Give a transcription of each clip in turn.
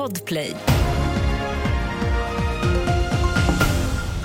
Podplay.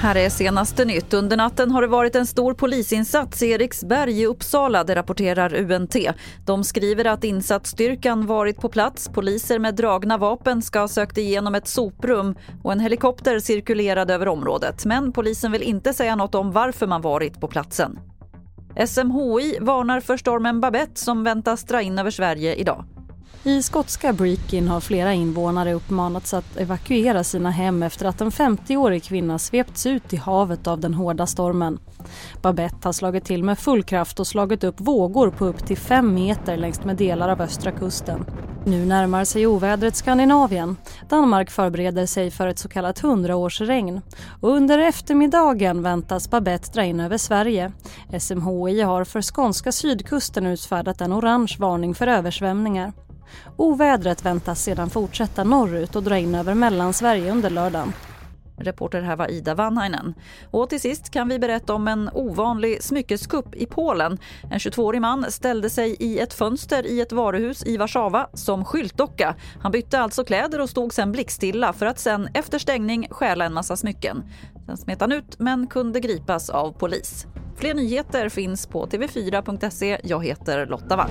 Här är senaste nytt. Under natten har det varit en stor polisinsats i Eriksberg i Uppsala, det rapporterar UNT. De skriver att insatsstyrkan varit på plats. Poliser med dragna vapen ska ha sökt igenom ett soprum och en helikopter cirkulerade över området. Men polisen vill inte säga något om varför man varit på platsen. SMHI varnar för stormen Babette som väntas dra in över Sverige idag. I skotska Brechin har flera invånare uppmanats att evakuera sina hem efter att en 50-årig kvinna svepts ut i havet av den hårda stormen. Babette har slagit till med full kraft och slagit upp vågor på upp till fem meter längs med delar av östra kusten. Nu närmar sig ovädret Skandinavien. Danmark förbereder sig för ett så kallat hundraårsregn. Och under eftermiddagen väntas Babette dra in över Sverige. SMHI har för skånska sydkusten utfärdat en orange varning för översvämningar. Ovädret väntas sedan fortsätta norrut och dra in över Mellansverige under lördagen. Reporter här var Ida Vanhainen. Och till sist kan vi berätta om en ovanlig smyckeskupp i Polen. En 22-årig man ställde sig i ett fönster i ett varuhus i Warszawa som skyltdocka. Han bytte alltså kläder och stod sen blickstilla för att sen efter stängning stjäla en massa smycken. Sen smet han ut men kunde gripas av polis. Fler nyheter finns på tv4.se. Jag heter Lotta Wall.